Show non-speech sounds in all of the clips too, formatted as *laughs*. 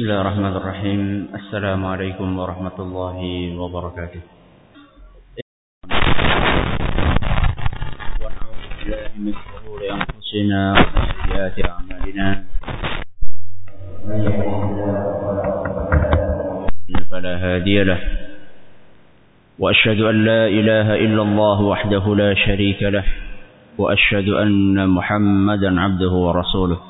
بسم الله الرحمن الرحيم السلام عليكم ورحمة الله وبركاته ونعوذ بالله من شرور أنفسنا ومن أعمالنا فلا هادي له وأشهد أن لا إله إلا الله وحده لا شريك له وأشهد أن محمدا عبده ورسوله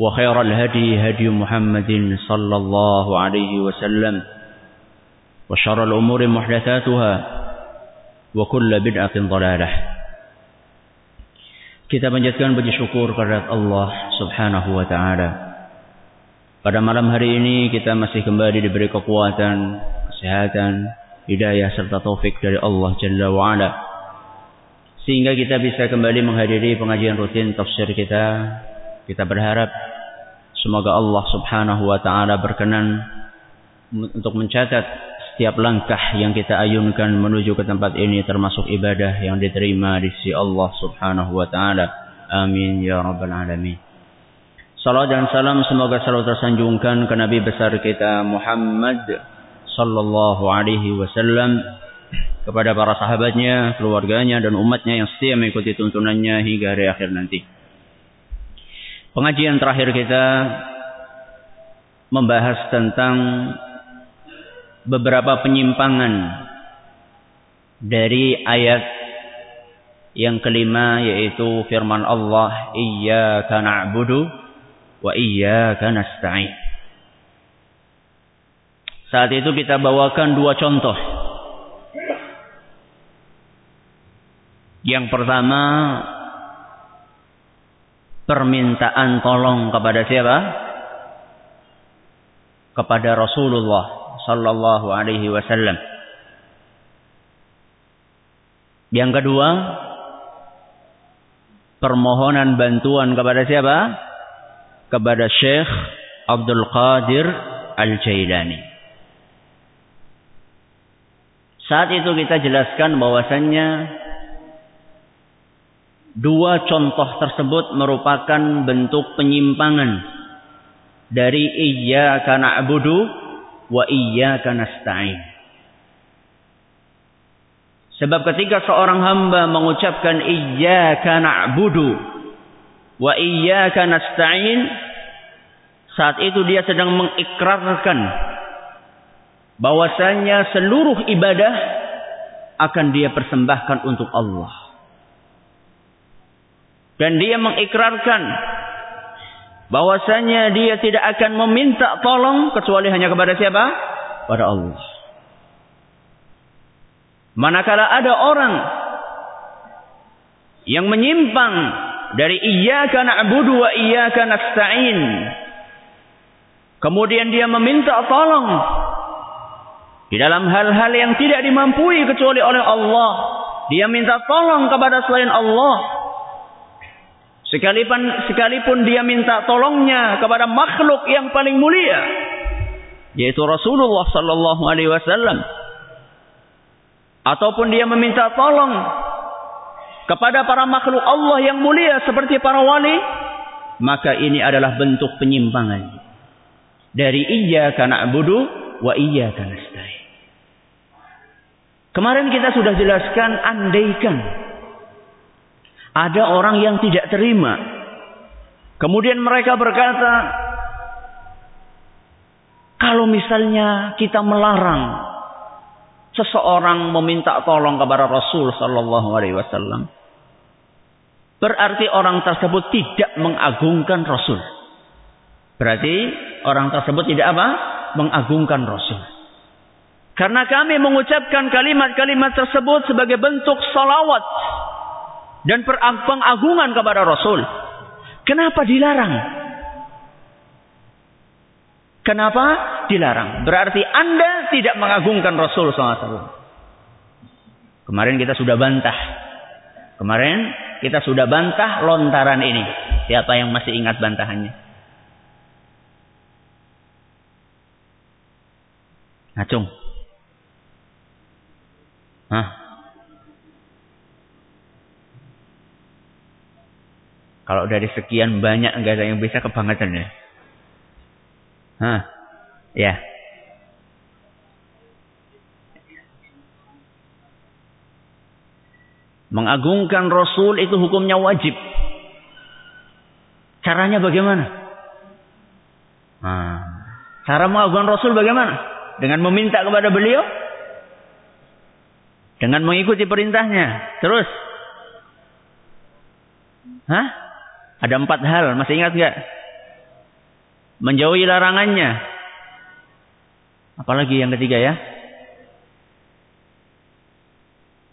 وخير الهدي هدي محمد صلى الله عليه وسلم وشر الأمور محدثاتها وكل بدعة ضلالة Kita panjatkan puji syukur kepada Allah Subhanahu wa taala. Pada malam hari ini kita masih kembali diberi kekuatan, kesehatan, hidayah serta taufik dari Allah Jalla wa ala. Sehingga kita bisa kembali menghadiri pengajian rutin tafsir kita. kita berharap semoga Allah Subhanahu wa taala berkenan untuk mencatat setiap langkah yang kita ayunkan menuju ke tempat ini termasuk ibadah yang diterima di sisi Allah Subhanahu wa taala. Amin ya rabbal alamin. Salam dan salam semoga selalu tersanjungkan ke Nabi besar kita Muhammad sallallahu alaihi wasallam kepada para sahabatnya, keluarganya dan umatnya yang setia mengikuti tuntunannya hingga hari akhir nanti. Pengajian terakhir kita membahas tentang beberapa penyimpangan dari ayat yang kelima yaitu firman Allah iyyaka na'budu wa iyyaka nasta'in. Saat itu kita bawakan dua contoh. Yang pertama permintaan tolong kepada siapa? Kepada Rasulullah sallallahu alaihi wasallam. Yang kedua, permohonan bantuan kepada siapa? Kepada Syekh Abdul Qadir Al-Jailani. Saat itu kita jelaskan bahwasannya Dua contoh tersebut merupakan bentuk penyimpangan dari iyyaka na'budu wa iyyaka nasta'in. Sebab ketika seorang hamba mengucapkan iyyaka na'budu wa iyyaka nasta'in saat itu dia sedang mengikrarkan bahwasanya seluruh ibadah akan dia persembahkan untuk Allah. Dan dia mengikrarkan bahwasanya dia tidak akan meminta tolong kecuali hanya kepada siapa? Pada Allah. Manakala ada orang yang menyimpang dari iyyaka na'budu wa iyyaka nasta'in. Kemudian dia meminta tolong di dalam hal-hal yang tidak dimampui kecuali oleh Allah. Dia minta tolong kepada selain Allah. Sekalipun, sekalipun dia minta tolongnya kepada makhluk yang paling mulia. Yaitu Rasulullah sallallahu alaihi wasallam. Ataupun dia meminta tolong kepada para makhluk Allah yang mulia seperti para wali. Maka ini adalah bentuk penyimpangan. Dari iyyaka na'budu wa iyyaka nasta'in. Kemarin kita sudah jelaskan andaikan ada orang yang tidak terima. Kemudian mereka berkata, kalau misalnya kita melarang seseorang meminta tolong kepada Rasul sallallahu alaihi wasallam, berarti orang tersebut tidak mengagungkan Rasul. Berarti orang tersebut tidak apa? Mengagungkan Rasul. Karena kami mengucapkan kalimat-kalimat tersebut sebagai bentuk salawat dan pengagungan kepada Rasul. Kenapa dilarang? Kenapa dilarang? Berarti Anda tidak mengagungkan Rasul SAW. Kemarin kita sudah bantah. Kemarin kita sudah bantah lontaran ini. Siapa yang masih ingat bantahannya? Acung. Hah? Kalau dari sekian banyak enggak ada yang bisa kebangetan ya. Hah? Ya. Mengagungkan Rasul itu hukumnya wajib. Caranya bagaimana? Nah, cara mengagungkan Rasul bagaimana? Dengan meminta kepada beliau dengan mengikuti perintahnya. Terus. Hah? Ada empat hal. Masih ingat nggak? Menjauhi larangannya. Apalagi yang ketiga ya?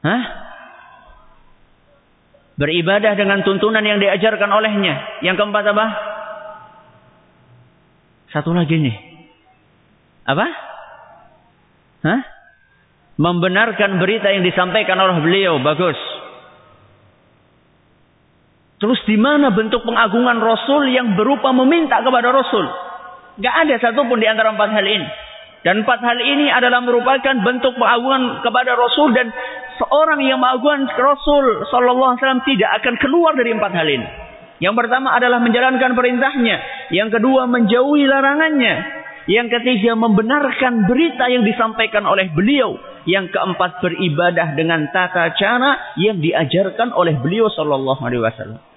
Hah? Beribadah dengan tuntunan yang diajarkan olehnya. Yang keempat apa? Satu lagi nih. Apa? Hah? membenarkan berita yang disampaikan oleh beliau bagus. Terus di mana bentuk pengagungan Rasul yang berupa meminta kepada Rasul? Gak ada satupun di antara empat hal ini. Dan empat hal ini adalah merupakan bentuk pengagungan kepada Rasul dan seorang yang mengagungkan Rasul Sallallahu Alaihi Wasallam tidak akan keluar dari empat hal ini. Yang pertama adalah menjalankan perintahnya. Yang kedua menjauhi larangannya. Yang ketiga membenarkan berita yang disampaikan oleh beliau. Yang keempat beribadah dengan tata cara yang diajarkan oleh beliau sallallahu alaihi wasallam.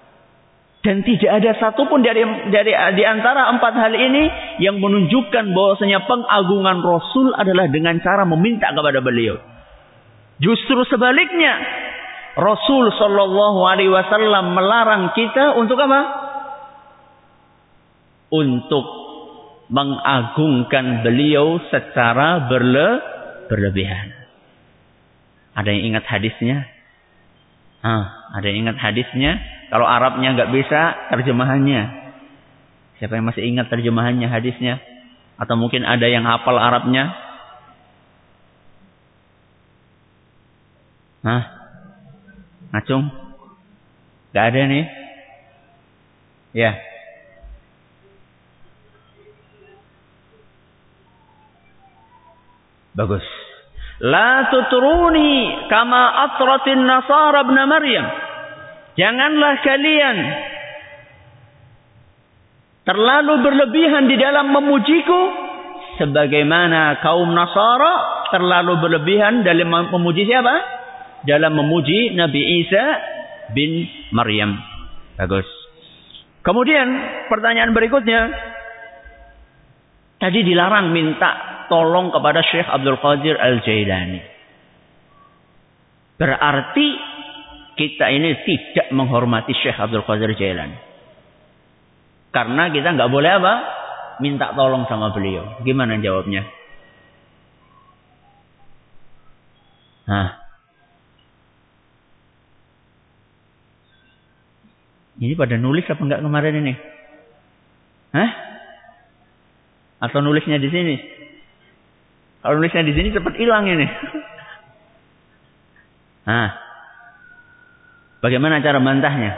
Dan tidak ada satupun dari dari di antara empat hal ini yang menunjukkan bahwasanya pengagungan Rasul adalah dengan cara meminta kepada beliau. Justru sebaliknya, Rasul sallallahu Alaihi Wasallam melarang kita untuk apa? Untuk mengagungkan beliau secara berle berlebihan. Ada yang ingat hadisnya? Ah, ada yang ingat hadisnya? Kalau Arabnya nggak bisa, terjemahannya. Siapa yang masih ingat terjemahannya hadisnya? Atau mungkin ada yang hafal Arabnya? Hah? Ngacung? Gak ada nih? Ya. Bagus. La tutruni kama atratin nasara ibn Maryam. Janganlah kalian terlalu berlebihan di dalam memujiku sebagaimana kaum Nasara terlalu berlebihan dalam memuji siapa? Dalam memuji Nabi Isa bin Maryam. Bagus. Kemudian pertanyaan berikutnya. Tadi dilarang minta tolong kepada Syekh Abdul Qadir Al-Jailani. Berarti kita ini tidak menghormati Syekh Abdul Qadir Jailani. Karena kita nggak boleh apa? Minta tolong sama beliau. Gimana jawabnya? Hah? Ini pada nulis apa enggak kemarin ini? Hah? Atau nulisnya di sini? Kalau nulisnya di sini cepat hilang ini. *laughs* Nah, bagaimana cara bantahnya?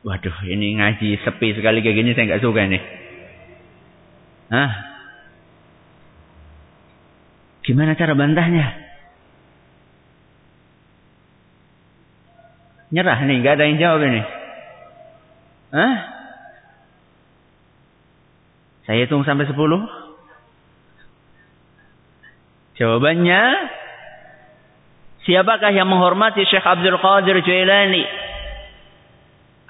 Waduh, ini ngaji sepi sekali kayak gini saya nggak suka nih. Hah? Gimana cara bantahnya? Nyerah nih, nggak ada yang jawab ini. Hah? Saya hitung sampai sepuluh. Jawabannya, siapakah yang menghormati Syekh Abdul Qadir Jailani?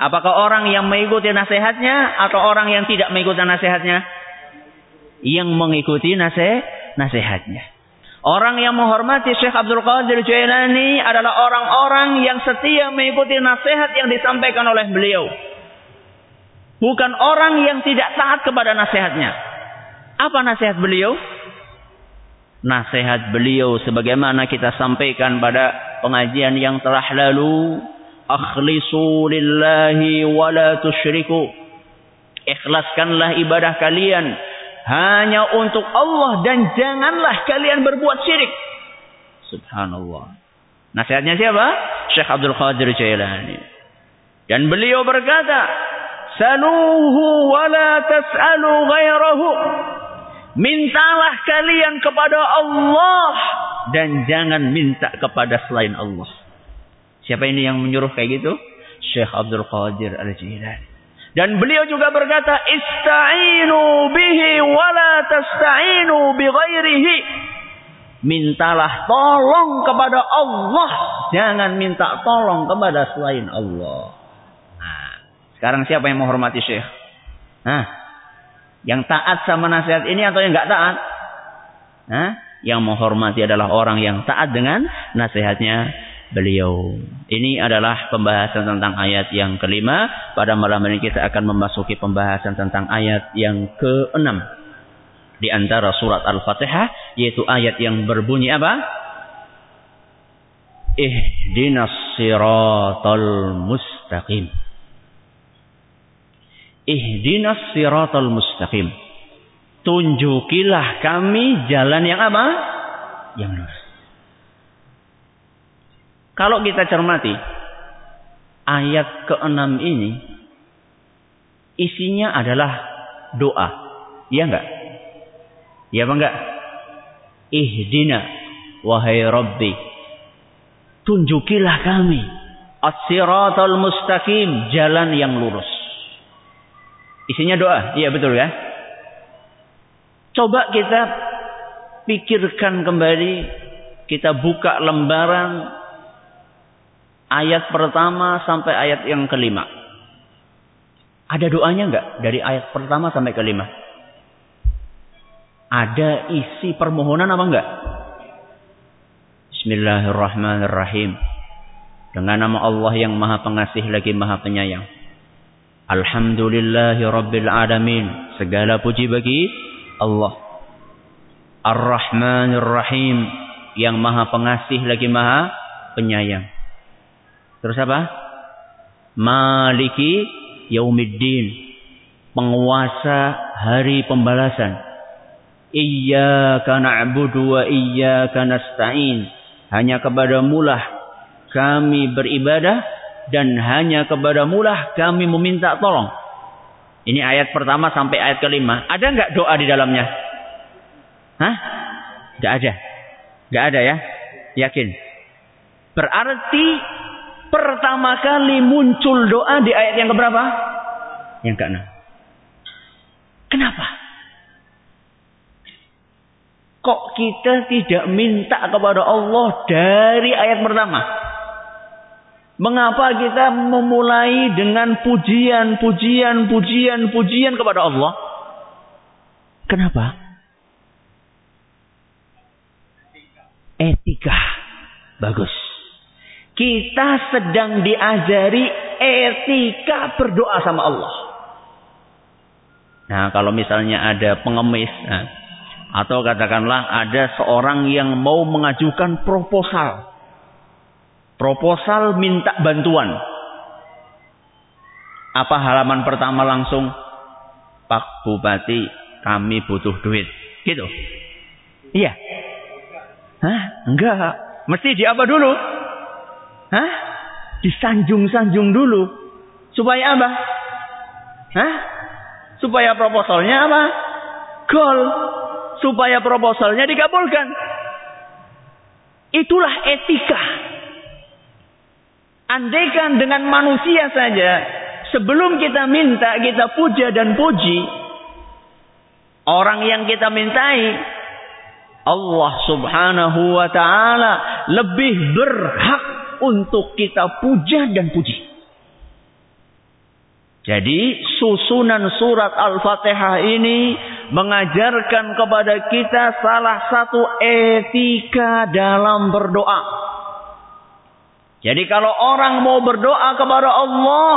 Apakah orang yang mengikuti nasihatnya atau orang yang tidak mengikuti nasihatnya? yang mengikuti nasihat nasihatnya. Orang yang menghormati Syekh Abdul Qadir Jailani adalah orang-orang yang setia mengikuti nasihat yang disampaikan oleh beliau. Bukan orang yang tidak taat kepada nasihatnya. Apa nasihat beliau? Nasihat beliau sebagaimana kita sampaikan pada pengajian yang telah lalu. Akhlisu lillahi wa la tushriku. Ikhlaskanlah ibadah kalian hanya untuk Allah dan janganlah kalian berbuat syirik. Subhanallah. Nasihatnya siapa? Syekh Abdul Qadir Jailani. Dan beliau berkata, "Saluhu wa la tas'alu ghairahu." Mintalah kalian kepada Allah dan jangan minta kepada selain Allah. Siapa ini yang menyuruh kayak gitu? Syekh Abdul Qadir Al-Jilani. Dan beliau juga berkata, "Ista'inu bihi wa la tasta'inu bi ghairihi." Mintalah tolong kepada Allah, jangan minta tolong kepada selain Allah. Nah, sekarang siapa yang menghormati Syekh? Nah, yang taat sama nasihat ini atau yang enggak taat? Nah, yang menghormati adalah orang yang taat dengan nasihatnya beliau. Ini adalah pembahasan tentang ayat yang kelima. Pada malam ini kita akan memasuki pembahasan tentang ayat yang keenam. Di antara surat Al-Fatihah. Yaitu ayat yang berbunyi apa? Ihdinas siratal mustaqim. Ihdinas siratal mustaqim. Tunjukilah kami jalan yang apa? Yang lurus. Kalau kita cermati ayat ke-6 ini isinya adalah doa. Iya enggak? Iya apa enggak? Ihdina wahai Rabbi tunjukilah kami as-siratal mustaqim, jalan yang lurus. Isinya doa. Iya betul ya? Coba kita pikirkan kembali, kita buka lembaran ayat pertama sampai ayat yang kelima. Ada doanya enggak dari ayat pertama sampai kelima? Ada isi permohonan apa enggak? Bismillahirrahmanirrahim. Dengan nama Allah yang maha pengasih lagi maha penyayang. Alhamdulillahi Rabbil Alamin. Segala puji bagi Allah. Ar-Rahmanir Rahim. Yang maha pengasih lagi maha penyayang. Terus apa? Maliki yaumiddin. Penguasa hari pembalasan. Iyyaka na'budu wa iyyaka nasta'in. Hanya kepada mulah kami beribadah dan hanya kepada mulah kami meminta tolong. Ini ayat pertama sampai ayat kelima. Ada nggak doa di dalamnya? Hah? Nggak ada. Nggak ada ya? Yakin? Berarti pertama kali muncul doa di ayat yang keberapa? Yang keenam. Kenapa? Kok kita tidak minta kepada Allah dari ayat pertama? Mengapa kita memulai dengan pujian, pujian, pujian, pujian kepada Allah? Kenapa? Etika. Bagus. Kita sedang diajari etika berdoa sama Allah. Nah, kalau misalnya ada pengemis, nah, atau katakanlah ada seorang yang mau mengajukan proposal. Proposal minta bantuan. Apa halaman pertama langsung? Pak Bupati, kami butuh duit. Gitu. Iya. Hah? Enggak. Mesti di apa dulu? Hah? Disanjung-sanjung dulu. Supaya apa? Hah? Supaya proposalnya apa? Gol. Supaya proposalnya dikabulkan. Itulah etika. Andaikan dengan manusia saja, sebelum kita minta, kita puja dan puji, orang yang kita mintai, Allah subhanahu wa ta'ala lebih berhak untuk kita puja dan puji. Jadi susunan surat Al-Fatihah ini mengajarkan kepada kita salah satu etika dalam berdoa. Jadi kalau orang mau berdoa kepada Allah,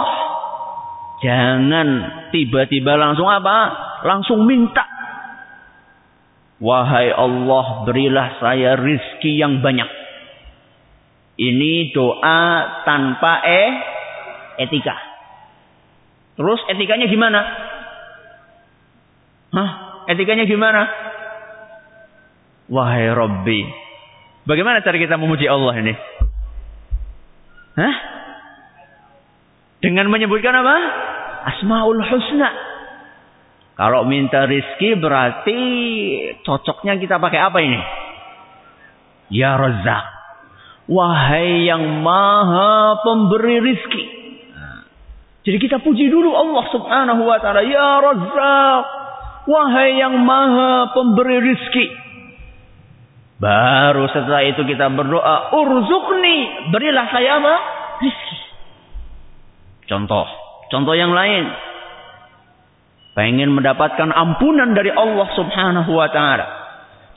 jangan tiba-tiba langsung apa? Langsung minta. Wahai Allah, berilah saya rizki yang banyak. Ini doa tanpa eh etika. Terus etikanya gimana? Hah? Etikanya gimana? Wahai Rabbi. Bagaimana cara kita memuji Allah ini? Hah? Dengan menyebutkan apa? Asmaul Husna. Kalau minta rizki berarti cocoknya kita pakai apa ini? Ya Razak. Wahai yang maha pemberi rizki. Jadi kita puji dulu Allah subhanahu wa ta'ala. Ya Razak. Wahai yang maha pemberi rizki. Baru setelah itu kita berdoa. Urzukni. Berilah saya apa? Rizki. Contoh. Contoh yang lain. Pengen mendapatkan ampunan dari Allah subhanahu wa ta'ala.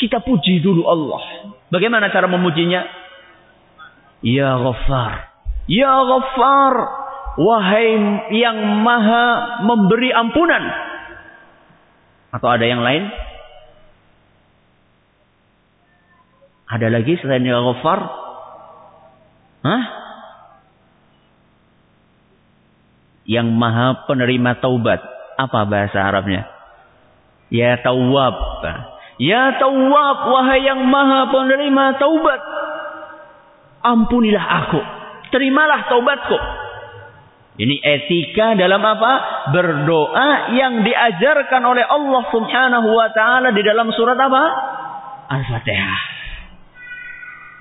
Kita puji dulu Allah. Bagaimana cara memujinya? Ya Ghaffar. Ya Ghaffar. Wahai yang maha memberi ampunan. Atau ada yang lain? Ada lagi selain Ya Ghaffar? Hah? Yang maha penerima taubat. Apa bahasa Arabnya? Ya Tawwab. Ya Tawwab, wahai yang maha penerima taubat. Ampunilah aku. Terimalah taubatku. Ini etika dalam apa? Berdoa yang diajarkan oleh Allah Subhanahu wa taala di dalam surat apa? Al-Fatihah.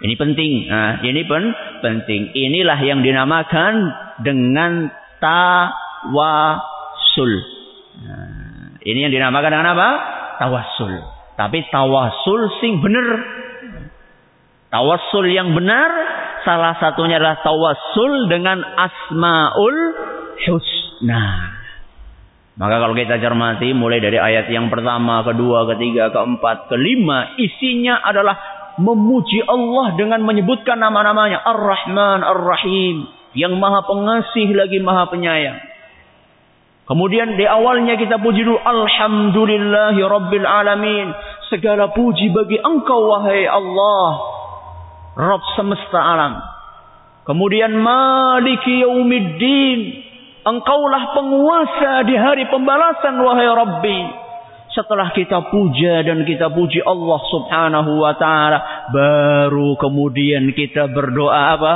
Ini penting. Nah, ini pen penting. Inilah yang dinamakan dengan tawasul. Nah, ini yang dinamakan dengan apa? Tawasul. Tapi tawasul sing bener. Tawasul yang benar Salah satunya adalah tawassul dengan asmaul husna. Maka kalau kita cermati mulai dari ayat yang pertama, kedua, ketiga, keempat, kelima, isinya adalah memuji Allah dengan menyebutkan nama-namanya Ar-Rahman, Ar-Rahim, yang Maha Pengasih lagi Maha Penyayang. Kemudian di awalnya kita puji dulu Alhamdulillahi Rabbil Alamin. Segala puji bagi engkau wahai Allah Rob semesta alam. Kemudian Maliki Yaumiddin. Engkaulah penguasa di hari pembalasan wahai Rabbi. Setelah kita puja dan kita puji Allah subhanahu wa ta'ala. Baru kemudian kita berdoa apa?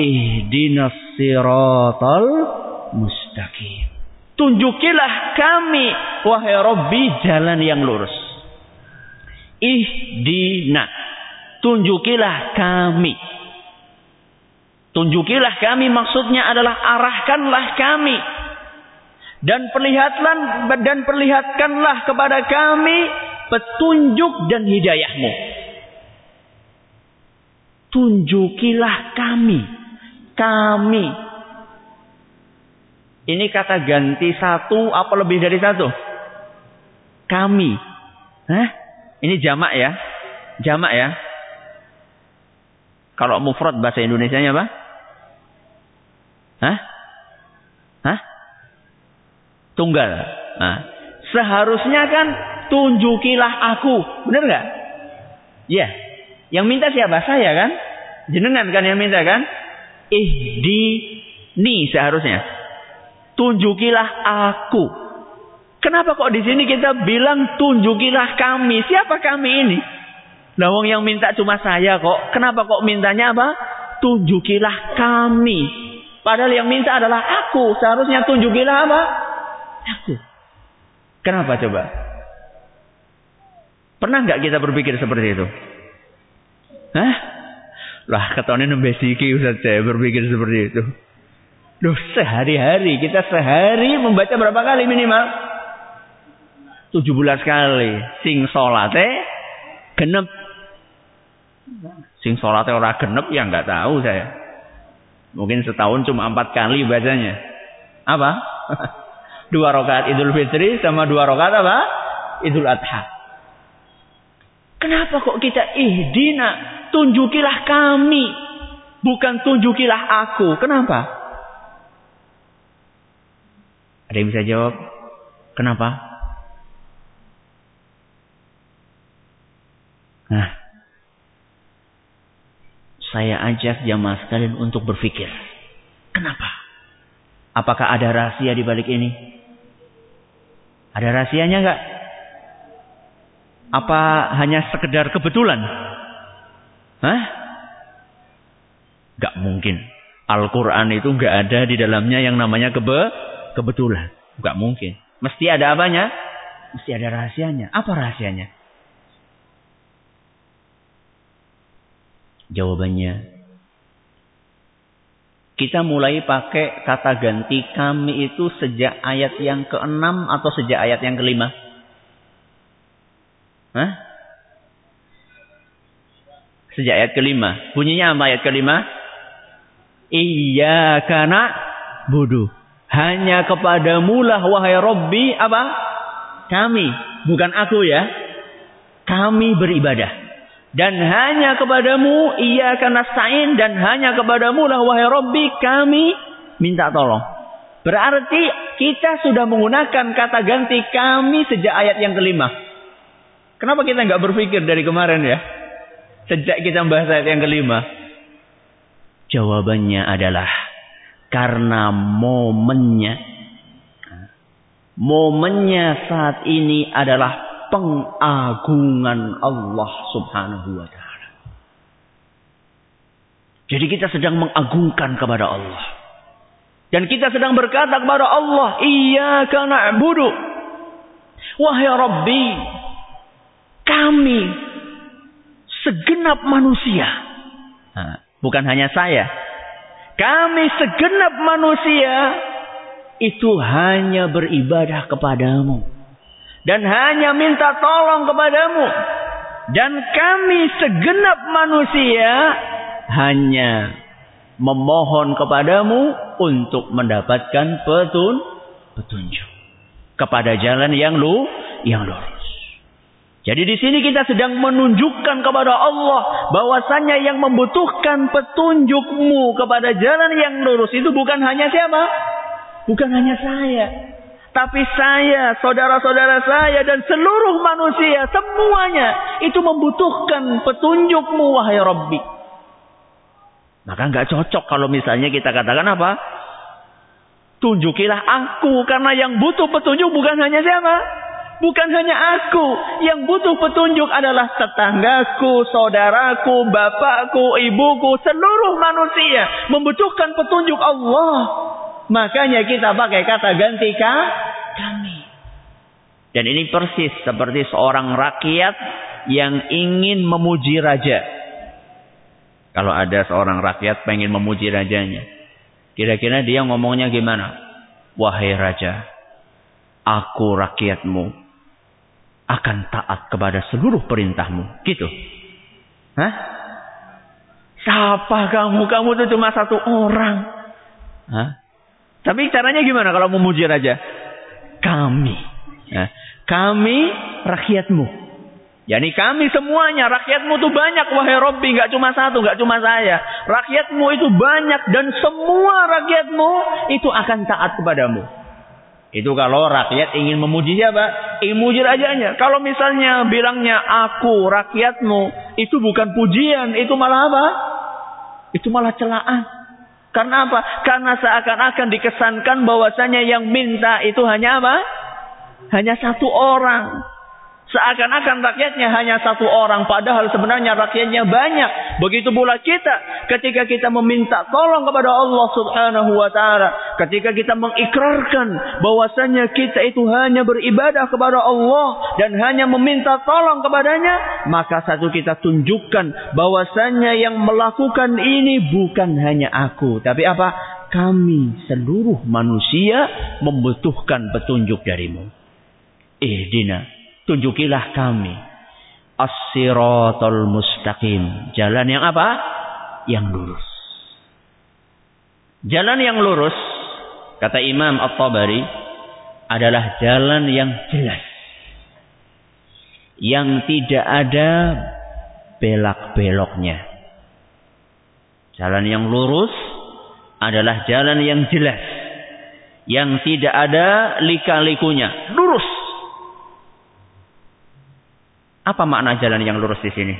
Ihdinas siratal mustaqim. Tunjukilah kami wahai Rabbi jalan yang lurus. Ihdina tunjukilah kami. Tunjukilah kami maksudnya adalah arahkanlah kami. Dan perlihatkan dan perlihatkanlah kepada kami petunjuk dan hidayahmu. Tunjukilah kami. Kami. Ini kata ganti satu apa lebih dari satu? Kami. Hah? Ini jamak ya? Jamak ya? Kalau mufrad bahasa Indonesia-nya apa? Hah? Hah? Tunggal. Nah, seharusnya kan tunjukilah aku. Benar nggak? Yeah. Yang minta siapa? Saya kan? Jenengan kan yang minta kan? ni seharusnya. Tunjukilah aku. Kenapa kok di sini kita bilang tunjukilah kami? Siapa kami ini? Lawang yang minta cuma saya kok. Kenapa kok mintanya apa? Tunjukilah kami. Padahal yang minta adalah aku. Seharusnya tunjukilah apa? Aku. Kenapa coba? Pernah nggak kita berpikir seperti itu? Hah? Lah ketone nembe siki Ustaz saya berpikir seperti itu. Loh sehari-hari kita sehari membaca berapa kali minimal? 17 kali. Sing eh genep Sing sholatnya orang genep ya nggak tahu saya. Mungkin setahun cuma empat kali bacanya. Apa? *laughs* dua rakaat Idul Fitri sama dua rakaat apa? Idul Adha. Kenapa kok kita ihdina, tunjukilah kami, bukan tunjukilah aku. Kenapa? Ada yang bisa jawab? Kenapa? Nah, saya ajak jamaah sekalian untuk berpikir. Kenapa? Apakah ada rahasia di balik ini? Ada rahasianya enggak? Apa hanya sekedar kebetulan? Hah? Gak mungkin. Al-Quran itu gak ada di dalamnya yang namanya kebe kebetulan. Gak mungkin. Mesti ada apanya? Mesti ada rahasianya. Apa rahasianya? Jawabannya kita mulai pakai kata ganti kami itu sejak ayat yang keenam atau sejak ayat yang kelima? Hah? Sejak ayat kelima. Bunyinya apa ayat kelima? Iya karena bodoh. Hanya kepadamu lah wahai Robbi apa? Kami. Bukan aku ya. Kami beribadah. Dan hanya kepadamu ia akan nasta'in dan hanya kepadamu lah wahai Rabbi kami minta tolong. Berarti kita sudah menggunakan kata ganti kami sejak ayat yang kelima. Kenapa kita nggak berpikir dari kemarin ya? Sejak kita membahas ayat yang kelima. Jawabannya adalah karena momennya. Momennya saat ini adalah pengagungan Allah Subhanahu wa taala. Jadi kita sedang mengagungkan kepada Allah. Dan kita sedang berkata kepada Allah, "Iyyaka na'budu." Wahai Rabbi, kami segenap manusia. Nah, bukan hanya saya. Kami segenap manusia itu hanya beribadah kepadamu dan hanya minta tolong kepadamu. Dan kami segenap manusia hanya memohon kepadamu untuk mendapatkan petun petunjuk kepada jalan yang lu yang lurus. Jadi di sini kita sedang menunjukkan kepada Allah bahwasanya yang membutuhkan petunjukmu kepada jalan yang lurus itu bukan hanya siapa? Bukan hanya saya, tapi saya, saudara-saudara saya dan seluruh manusia semuanya itu membutuhkan petunjukmu wahai Rabbi. Maka nggak cocok kalau misalnya kita katakan apa? Tunjukilah aku karena yang butuh petunjuk bukan hanya siapa? Bukan hanya aku. Yang butuh petunjuk adalah tetanggaku, saudaraku, bapakku, ibuku, seluruh manusia membutuhkan petunjuk Allah. Makanya kita pakai kata ganti kami. Dan ini persis seperti seorang rakyat yang ingin memuji raja. Kalau ada seorang rakyat pengen memuji rajanya. Kira-kira dia ngomongnya gimana? Wahai raja, aku rakyatmu akan taat kepada seluruh perintahmu. Gitu. Hah? Siapa kamu? Kamu itu cuma satu orang. Hah? Tapi caranya gimana kalau memuji raja? Kami. Ya. Kami rakyatmu. Yani kami semuanya, rakyatmu itu banyak wahai Robbi, nggak cuma satu, nggak cuma saya. Rakyatmu itu banyak dan semua rakyatmu itu akan taat kepadamu. Itu kalau rakyat ingin memuji siapa? Ingin memuji rajanya. Kalau misalnya bilangnya aku rakyatmu, itu bukan pujian, itu malah apa? Itu malah celaan. Karena apa? Karena seakan-akan dikesankan bahwasanya yang minta itu hanya apa? Hanya satu orang. Seakan-akan rakyatnya hanya satu orang. Padahal sebenarnya rakyatnya banyak. Begitu pula kita. Ketika kita meminta tolong kepada Allah subhanahu wa ta'ala. Ketika kita mengikrarkan bahwasanya kita itu hanya beribadah kepada Allah. Dan hanya meminta tolong kepadanya. Maka satu kita tunjukkan bahwasanya yang melakukan ini bukan hanya aku. Tapi apa? Kami seluruh manusia membutuhkan petunjuk darimu. Ihdina tunjukilah kami as-siratal mustaqim. Jalan yang apa? Yang lurus. Jalan yang lurus, kata Imam At-Tabari, adalah jalan yang jelas. yang tidak ada belak-beloknya. Jalan yang lurus adalah jalan yang jelas. Yang tidak ada lika-likunya. Lurus. Apa makna jalan yang lurus di sini?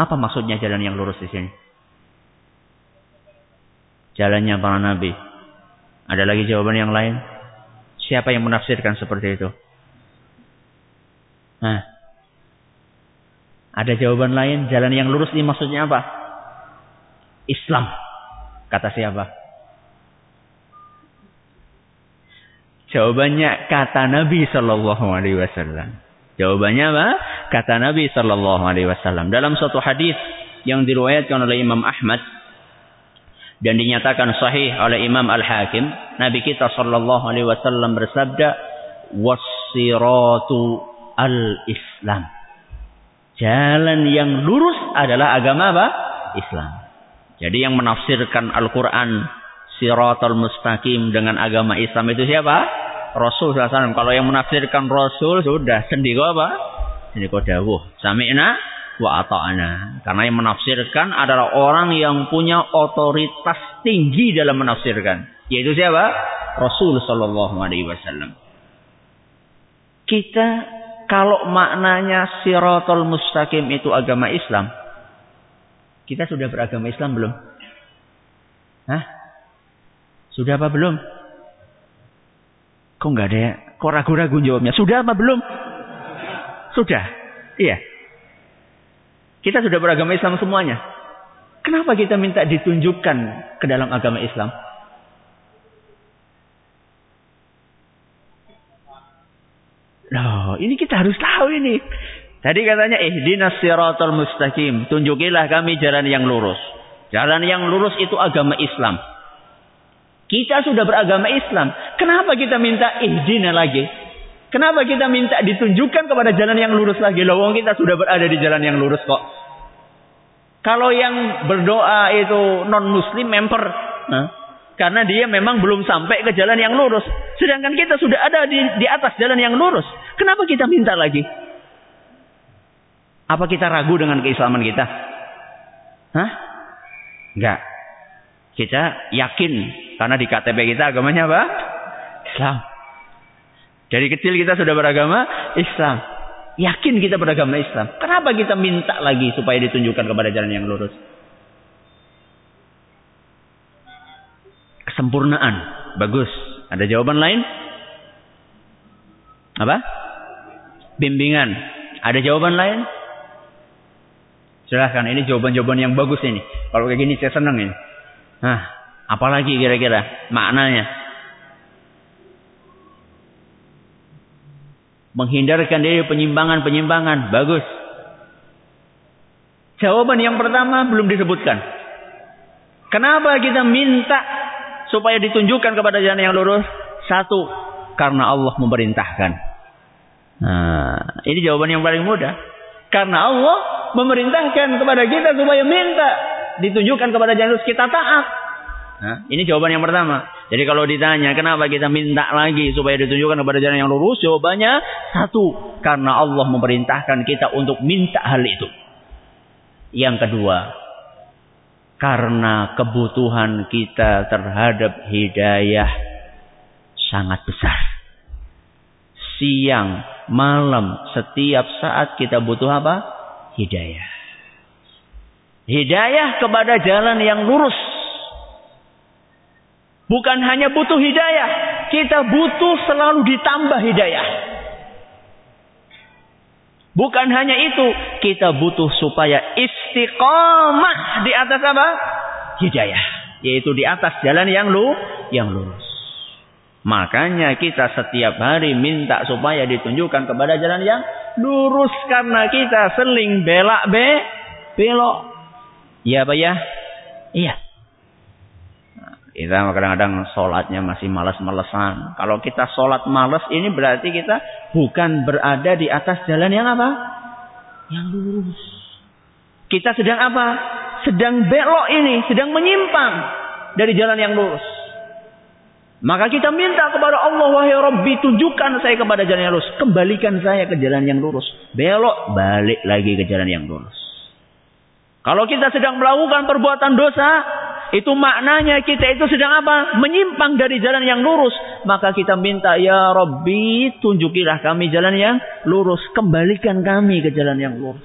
Apa maksudnya jalan yang lurus di sini? Jalannya para nabi. Ada lagi jawaban yang lain? Siapa yang menafsirkan seperti itu? Nah, ada jawaban lain? Jalan yang lurus ini maksudnya apa? Islam. Kata siapa? Jawabannya kata Nabi Shallallahu Alaihi Wasallam. Jawabannya apa? Kata Nabi Shallallahu Alaihi Wasallam dalam suatu hadis yang diriwayatkan oleh Imam Ahmad dan dinyatakan sahih oleh Imam Al Hakim, Nabi kita Shallallahu Alaihi Wasallam bersabda, wasiratu al Islam. Jalan yang lurus adalah agama apa? Islam. Jadi yang menafsirkan Al-Quran siratal mustaqim dengan agama Islam itu siapa? Rasul SAW. Kalau yang menafsirkan Rasul sudah sendiri apa? Sendiri dawuh. Sami'na wa ata'na. Karena yang menafsirkan adalah orang yang punya otoritas tinggi dalam menafsirkan. Yaitu siapa? Rasul Sallallahu Alaihi Wasallam. Kita kalau maknanya siratul mustaqim itu agama Islam, kita sudah beragama Islam belum? Hah? Sudah apa belum? Kok nggak ada ya? Kok ragu-ragu jawabnya? Sudah apa belum? Sudah. Iya. Kita sudah beragama Islam semuanya. Kenapa kita minta ditunjukkan ke dalam agama Islam? Loh, ini kita harus tahu ini. Tadi katanya ihdinas siratal mustaqim, tunjukilah kami jalan yang lurus. Jalan yang lurus itu agama Islam. Kita sudah beragama Islam. Kenapa kita minta ihdina lagi? Kenapa kita minta ditunjukkan kepada jalan yang lurus lagi? Lawang kita sudah berada di jalan yang lurus kok. Kalau yang berdoa itu non muslim member, nah, karena dia memang belum sampai ke jalan yang lurus. Sedangkan kita sudah ada di, di atas jalan yang lurus. Kenapa kita minta lagi? Apa kita ragu dengan keislaman kita? Hah? Enggak. Kita yakin karena di KTP kita agamanya apa? Islam. Dari kecil kita sudah beragama Islam. Yakin kita beragama Islam. Kenapa kita minta lagi supaya ditunjukkan kepada jalan yang lurus? Kesempurnaan. Bagus. Ada jawaban lain? Apa? Bimbingan. Ada jawaban lain? Silahkan. Ini jawaban-jawaban yang bagus ini. Kalau kayak gini saya senang ini. Nah, Apalagi kira-kira maknanya? Menghindarkan diri penyimpangan-penyimpangan. Bagus. Jawaban yang pertama belum disebutkan. Kenapa kita minta supaya ditunjukkan kepada jalan yang lurus? Satu, karena Allah memerintahkan. Nah, ini jawaban yang paling mudah. Karena Allah memerintahkan kepada kita supaya minta ditunjukkan kepada jalan lurus kita taat. Ini jawaban yang pertama. Jadi kalau ditanya kenapa kita minta lagi supaya ditunjukkan kepada jalan yang lurus, jawabannya satu, karena Allah memerintahkan kita untuk minta hal itu. Yang kedua, karena kebutuhan kita terhadap hidayah sangat besar. Siang, malam, setiap saat kita butuh apa? Hidayah. Hidayah kepada jalan yang lurus Bukan hanya butuh hidayah, kita butuh selalu ditambah hidayah. Bukan hanya itu, kita butuh supaya istiqomah di atas apa? Hidayah, yaitu di atas jalan yang lu yang lurus. Makanya kita setiap hari minta supaya ditunjukkan kepada jalan yang lurus karena kita seling belak be belok. Iya Pak ya? Iya. Kita kadang-kadang sholatnya masih malas-malesan. Kalau kita sholat malas ini berarti kita bukan berada di atas jalan yang apa? Yang lurus. Kita sedang apa? Sedang belok ini, sedang menyimpang dari jalan yang lurus. Maka kita minta kepada Allah, wahai Rabbi, tunjukkan saya kepada jalan yang lurus. Kembalikan saya ke jalan yang lurus. Belok, balik lagi ke jalan yang lurus. Kalau kita sedang melakukan perbuatan dosa, itu maknanya kita itu sedang apa? Menyimpang dari jalan yang lurus. Maka kita minta, ya Rabbi, tunjukilah kami jalan yang lurus. Kembalikan kami ke jalan yang lurus.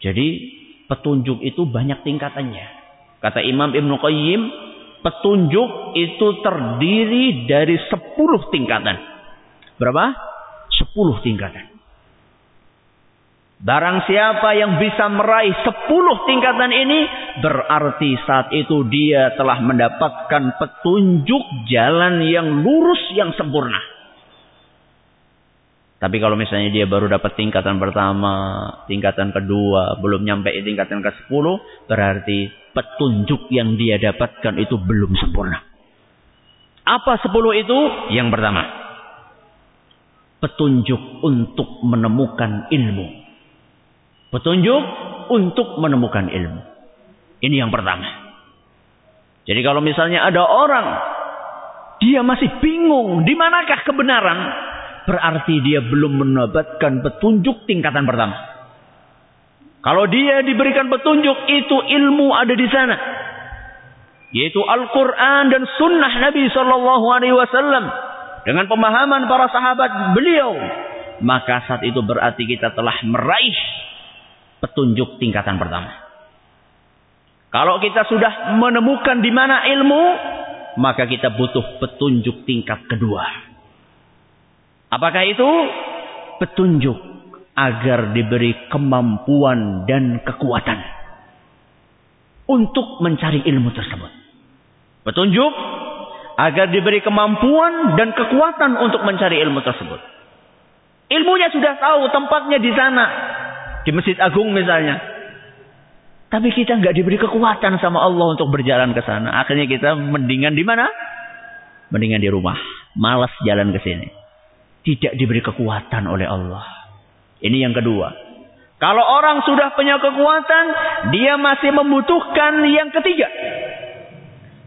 Jadi, petunjuk itu banyak tingkatannya. Kata Imam Ibn Qayyim, petunjuk itu terdiri dari sepuluh tingkatan. Berapa? Sepuluh tingkatan. Barang siapa yang bisa meraih sepuluh tingkatan ini, berarti saat itu dia telah mendapatkan petunjuk jalan yang lurus yang sempurna. Tapi kalau misalnya dia baru dapat tingkatan pertama, tingkatan kedua, belum nyampe tingkatan ke sepuluh, berarti petunjuk yang dia dapatkan itu belum sempurna. Apa sepuluh itu? Yang pertama, petunjuk untuk menemukan ilmu. Petunjuk untuk menemukan ilmu. Ini yang pertama. Jadi kalau misalnya ada orang dia masih bingung di manakah kebenaran, berarti dia belum mendapatkan petunjuk tingkatan pertama. Kalau dia diberikan petunjuk itu ilmu ada di sana. Yaitu Al-Quran dan Sunnah Nabi Sallallahu Alaihi Wasallam dengan pemahaman para sahabat beliau, maka saat itu berarti kita telah meraih petunjuk tingkatan pertama. Kalau kita sudah menemukan di mana ilmu, maka kita butuh petunjuk tingkat kedua. Apakah itu? Petunjuk agar diberi kemampuan dan kekuatan untuk mencari ilmu tersebut. Petunjuk agar diberi kemampuan dan kekuatan untuk mencari ilmu tersebut. Ilmunya sudah tahu tempatnya di sana, di Masjid Agung misalnya. Tapi kita nggak diberi kekuatan sama Allah untuk berjalan ke sana. Akhirnya kita mendingan di mana? Mendingan di rumah. Malas jalan ke sini. Tidak diberi kekuatan oleh Allah. Ini yang kedua. Kalau orang sudah punya kekuatan, dia masih membutuhkan yang ketiga.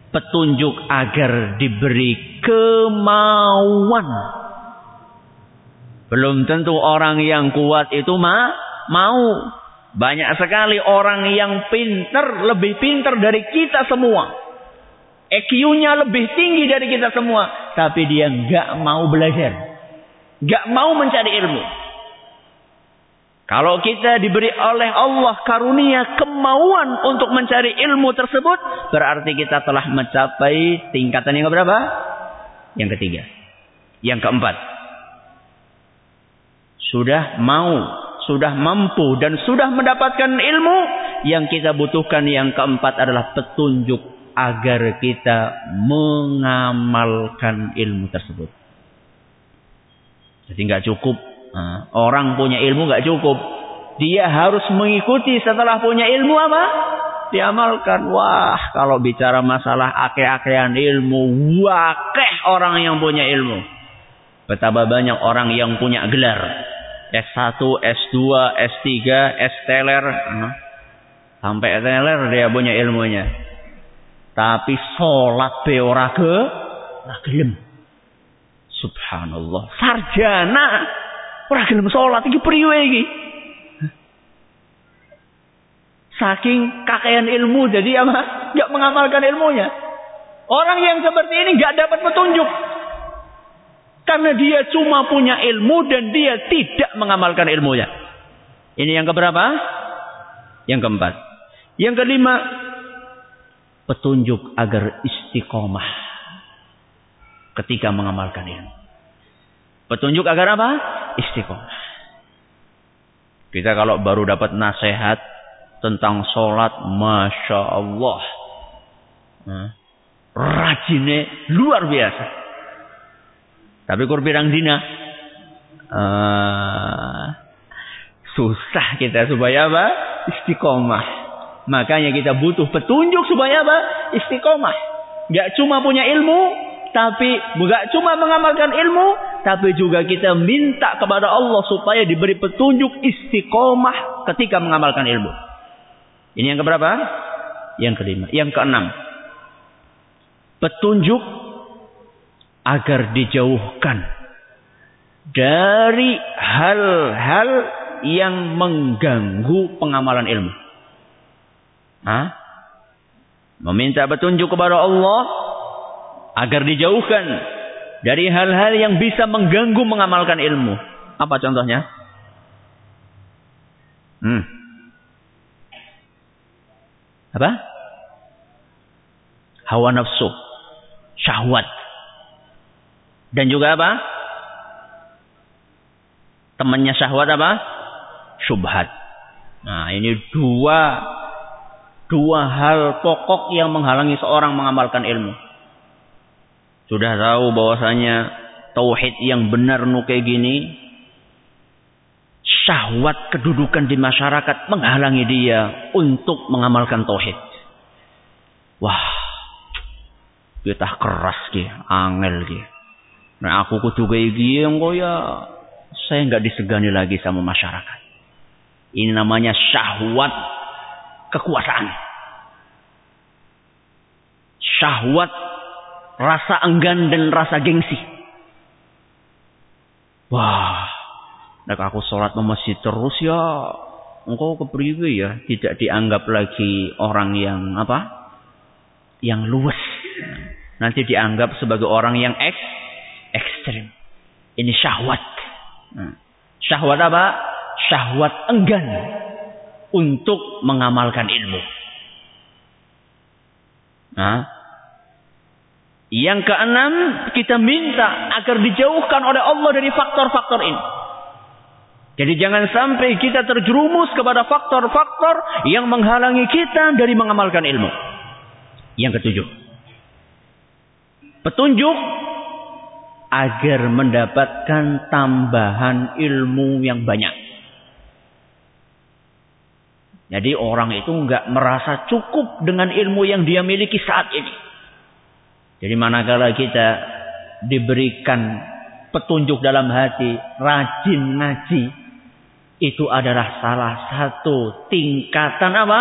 Petunjuk agar diberi kemauan. Belum tentu orang yang kuat itu ma mau. Banyak sekali orang yang pinter, lebih pinter dari kita semua. EQ-nya lebih tinggi dari kita semua. Tapi dia nggak mau belajar. Nggak mau mencari ilmu. Kalau kita diberi oleh Allah karunia kemauan untuk mencari ilmu tersebut, berarti kita telah mencapai tingkatan yang berapa? Yang ketiga. Yang keempat. Sudah mau, sudah mampu dan sudah mendapatkan ilmu, yang kita butuhkan yang keempat adalah petunjuk agar kita mengamalkan ilmu tersebut. Jadi nggak cukup Nah, orang punya ilmu nggak cukup. Dia harus mengikuti setelah punya ilmu apa? Diamalkan. Wah, kalau bicara masalah ake-akean ilmu, wakeh orang yang punya ilmu. Betapa banyak orang yang punya gelar. S1, S2, S3, S teler. Sampai teler dia punya ilmunya. Tapi sholat beora ke, Subhanallah. Sarjana Ora gelem salat iki priwe iki? Saking kakean ilmu jadi apa? Enggak *laughs* mengamalkan ilmunya. Orang yang seperti ini enggak dapat petunjuk. Karena dia cuma punya ilmu dan dia tidak mengamalkan ilmunya. Ini yang keberapa? Yang keempat. Yang kelima, petunjuk agar istiqomah ketika mengamalkan ilmu. Petunjuk agar apa? Istiqomah. Kita kalau baru dapat nasihat tentang sholat, masya Allah, rajinnya luar biasa. Tapi kurang dina, uh, susah kita supaya apa? Istiqomah. Makanya kita butuh petunjuk supaya apa? Istiqomah. Gak cuma punya ilmu, tapi bukan cuma mengamalkan ilmu, tapi juga kita minta kepada Allah supaya diberi petunjuk istiqomah ketika mengamalkan ilmu. Ini yang keberapa? Yang kelima. Yang keenam. petunjuk agar dijauhkan dari hal-hal yang mengganggu pengamalan ilmu. Hah? Meminta petunjuk kepada Allah agar dijauhkan dari hal-hal yang bisa mengganggu mengamalkan ilmu. Apa contohnya? Hmm. Apa? Hawa nafsu, syahwat. Dan juga apa? Temannya syahwat apa? Subhat. Nah, ini dua dua hal pokok yang menghalangi seorang mengamalkan ilmu. Sudah tahu bahwasanya tauhid yang benar nu kayak gini syahwat kedudukan di masyarakat menghalangi dia untuk mengamalkan tauhid. Wah, kita keras ki, angel ki. Nah aku kudu gini engko ya saya nggak disegani lagi sama masyarakat. Ini namanya syahwat kekuasaan. Syahwat rasa enggan dan rasa gengsi. Wah, nek aku sholat di masjid terus ya, engkau kepriwe ya, tidak dianggap lagi orang yang apa? Yang luwes. Nanti dianggap sebagai orang yang eks, ekstrim. Ini syahwat. Nah, syahwat apa? Syahwat enggan untuk mengamalkan ilmu. Nah, yang keenam, kita minta agar dijauhkan oleh Allah dari faktor-faktor ini. Jadi jangan sampai kita terjerumus kepada faktor-faktor yang menghalangi kita dari mengamalkan ilmu. Yang ketujuh. Petunjuk agar mendapatkan tambahan ilmu yang banyak. Jadi orang itu nggak merasa cukup dengan ilmu yang dia miliki saat ini. Jadi manakala kita diberikan petunjuk dalam hati, rajin ngaji, itu adalah salah satu tingkatan apa?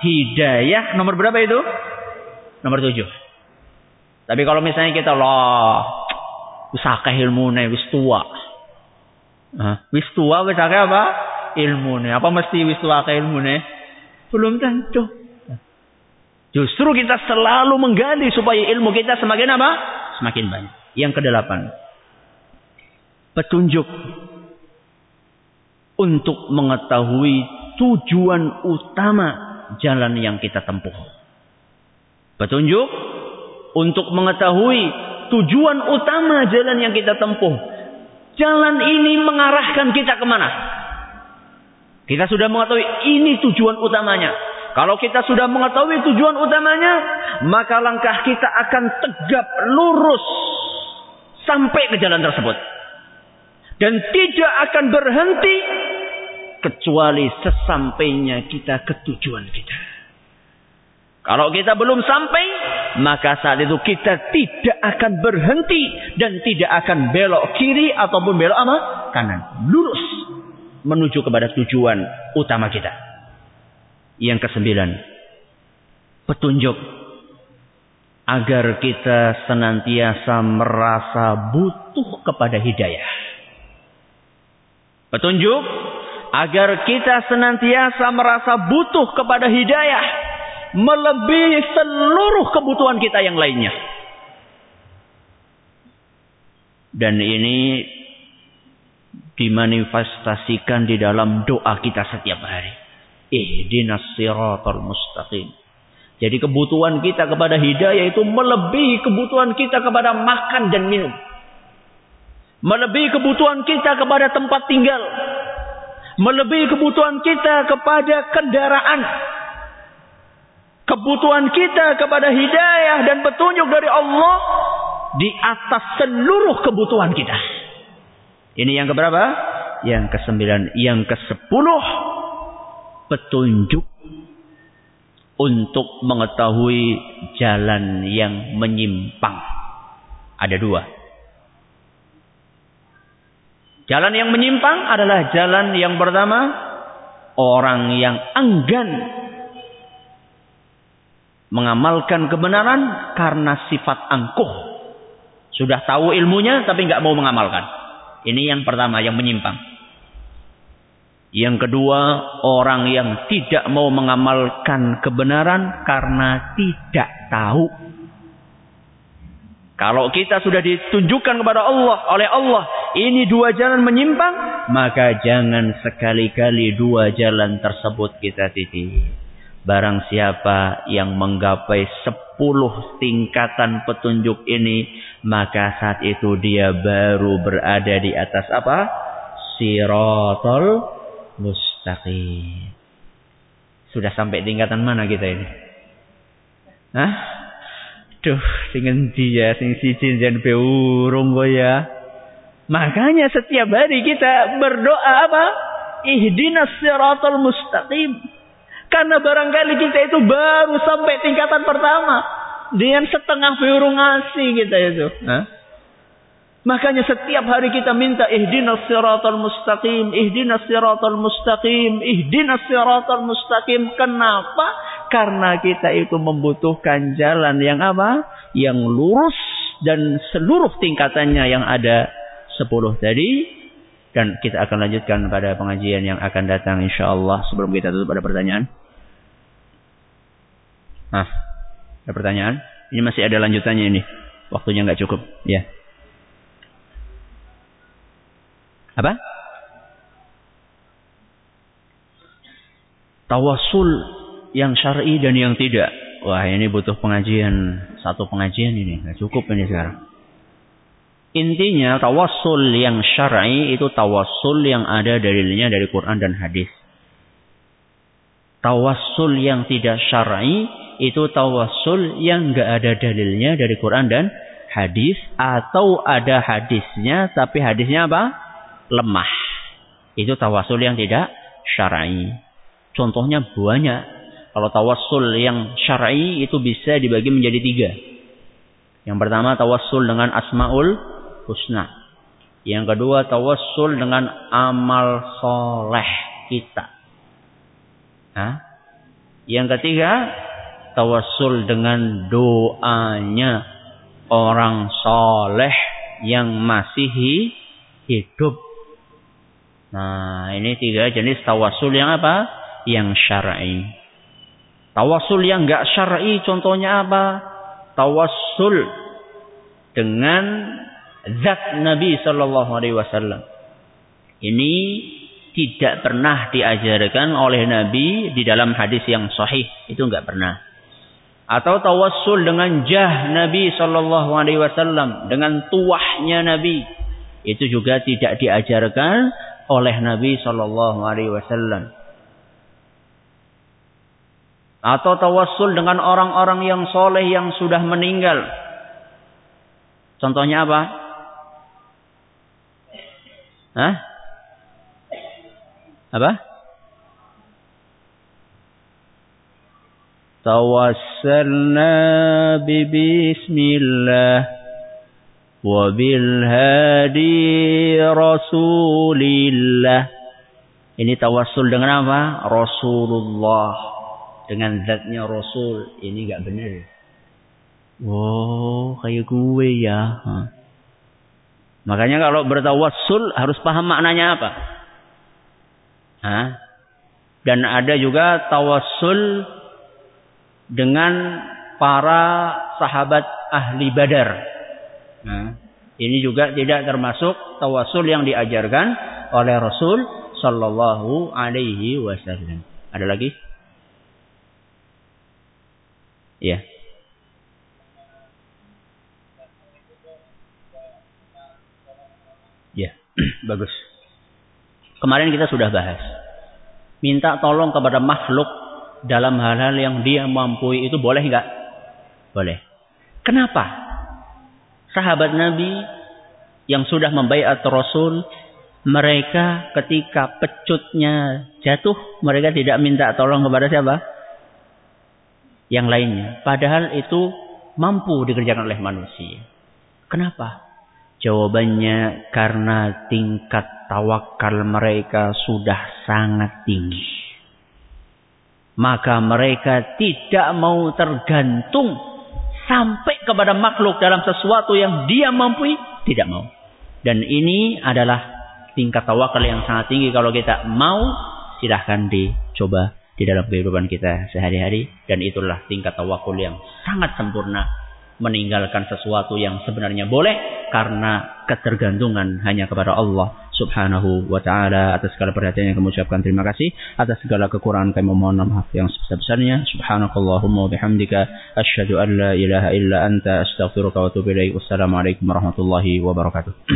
Hidayah nomor berapa itu? Nomor tujuh. Tapi kalau misalnya kita loh, wis akeh ilmune wis tua. Wis tua wis akeh apa? Ilmune. Apa mesti wis tua akeh ilmune? Belum tentu. Justru kita selalu menggali supaya ilmu kita semakin apa? Semakin banyak. Yang kedelapan. Petunjuk. Untuk mengetahui tujuan utama jalan yang kita tempuh. Petunjuk. Untuk mengetahui tujuan utama jalan yang kita tempuh. Jalan ini mengarahkan kita ke mana? Kita sudah mengetahui ini tujuan utamanya. Kalau kita sudah mengetahui tujuan utamanya, maka langkah kita akan tegap lurus sampai ke jalan tersebut. Dan tidak akan berhenti kecuali sesampainya kita ke tujuan kita. Kalau kita belum sampai, maka saat itu kita tidak akan berhenti dan tidak akan belok kiri ataupun belok apa? Kanan. Lurus menuju kepada tujuan utama kita. Yang kesembilan, petunjuk agar kita senantiasa merasa butuh kepada hidayah. Petunjuk agar kita senantiasa merasa butuh kepada hidayah melebihi seluruh kebutuhan kita yang lainnya. Dan ini dimanifestasikan di dalam doa kita setiap hari. Ihdinas siratal mustaqim. Jadi kebutuhan kita kepada hidayah itu melebihi kebutuhan kita kepada makan dan minum. Melebihi kebutuhan kita kepada tempat tinggal. Melebihi kebutuhan kita kepada kendaraan. Kebutuhan kita kepada hidayah dan petunjuk dari Allah di atas seluruh kebutuhan kita. Ini yang keberapa? Yang kesembilan. Yang kesepuluh petunjuk untuk mengetahui jalan yang menyimpang. Ada dua. Jalan yang menyimpang adalah jalan yang pertama orang yang enggan mengamalkan kebenaran karena sifat angkuh. Sudah tahu ilmunya tapi nggak mau mengamalkan. Ini yang pertama yang menyimpang. Yang kedua, orang yang tidak mau mengamalkan kebenaran karena tidak tahu. Kalau kita sudah ditunjukkan kepada Allah oleh Allah, ini dua jalan menyimpang, maka jangan sekali-kali dua jalan tersebut kita titik. Barang siapa yang menggapai sepuluh tingkatan petunjuk ini, maka saat itu dia baru berada di atas apa? Sirotol mustaqim. Sudah sampai tingkatan mana kita ini? Hah? Duh, dengan dia sing siji jan beurung ya. Makanya setiap hari kita berdoa apa? Ihdinas siratal mustaqim. Karena barangkali kita itu baru sampai tingkatan pertama. Dengan setengah burung ngasih kita itu. Hah? Makanya setiap hari kita minta ihdinas siratal mustaqim, ihdinas siratal mustaqim, ihdinas siratal mustaqim. Kenapa? Karena kita itu membutuhkan jalan yang apa? Yang lurus dan seluruh tingkatannya yang ada sepuluh tadi dan kita akan lanjutkan pada pengajian yang akan datang insyaallah sebelum kita tutup pada pertanyaan. Nah, ada pertanyaan? Ini masih ada lanjutannya ini. Waktunya nggak cukup. Ya. Apa? Tawasul yang syar'i dan yang tidak. Wah, ini butuh pengajian. Satu pengajian ini. Nggak cukup ini sekarang. Intinya tawassul yang syar'i itu tawassul yang ada dalilnya dari Quran dan hadis. Tawassul yang tidak syar'i itu tawassul yang enggak ada dalilnya dari Quran dan hadis atau ada hadisnya tapi hadisnya apa? lemah. Itu tawassul yang tidak syar'i. Contohnya banyak. Kalau tawassul yang syar'i itu bisa dibagi menjadi tiga. Yang pertama tawassul dengan asmaul husna. Yang kedua tawassul dengan amal soleh kita. Hah? Yang ketiga tawassul dengan doanya orang soleh yang masih hidup. Nah ini tiga jenis tawassul yang apa? Yang syar'i. Tawassul yang enggak syar'i contohnya apa? Tawassul dengan zat Nabi Shallallahu Alaihi Wasallam. Ini tidak pernah diajarkan oleh Nabi di dalam hadis yang sahih. Itu enggak pernah. Atau tawassul dengan jah Nabi Shallallahu Alaihi Wasallam dengan tuahnya Nabi itu juga tidak diajarkan oleh Nabi Shallallahu Alaihi Wasallam. Atau tawassul dengan orang-orang yang soleh yang sudah meninggal. Contohnya apa? Hah? Apa? Tawassalna bi bismillah wa bil hadi rasulillah. Ini tawassul dengan apa? Rasulullah. Dengan zatnya Rasul. Ini gak benar. Wow, kayak gue ya. Hah. Makanya kalau bertawassul harus paham maknanya apa. Hah? Dan ada juga tawassul dengan para sahabat ahli badar. Nah, ini juga tidak termasuk tawassul yang diajarkan oleh Rasul Sallallahu Alaihi Wasallam. Ada lagi? Ya. *clears throat* Bagus. Kemarin kita sudah bahas. Minta tolong kepada makhluk dalam hal-hal yang dia mampu itu boleh nggak? Boleh. Kenapa? Sahabat Nabi yang sudah membaiat Rasul, mereka ketika pecutnya jatuh, mereka tidak minta tolong kepada siapa? Yang lainnya. Padahal itu mampu dikerjakan oleh manusia. Kenapa? Jawabannya karena tingkat tawakal mereka sudah sangat tinggi. maka mereka tidak mau tergantung sampai kepada makhluk dalam sesuatu yang dia mampu, tidak mau. Dan ini adalah tingkat tawakal yang sangat tinggi kalau kita mau silahkan dicoba di dalam kehidupan kita sehari-hari dan itulah tingkat tawakul yang sangat sempurna meninggalkan sesuatu yang sebenarnya boleh karena ketergantungan hanya kepada Allah Subhanahu wa taala. Atas segala perhatian yang kami ucapkan terima kasih. Atas segala kekurangan kami mohon maaf yang sebesar-besarnya. Subhanakallahumma wa bihamdika asyhadu an la ilaha illa anta astaghfiruka wa atubu ilaik. Wassalamu warahmatullahi wabarakatuh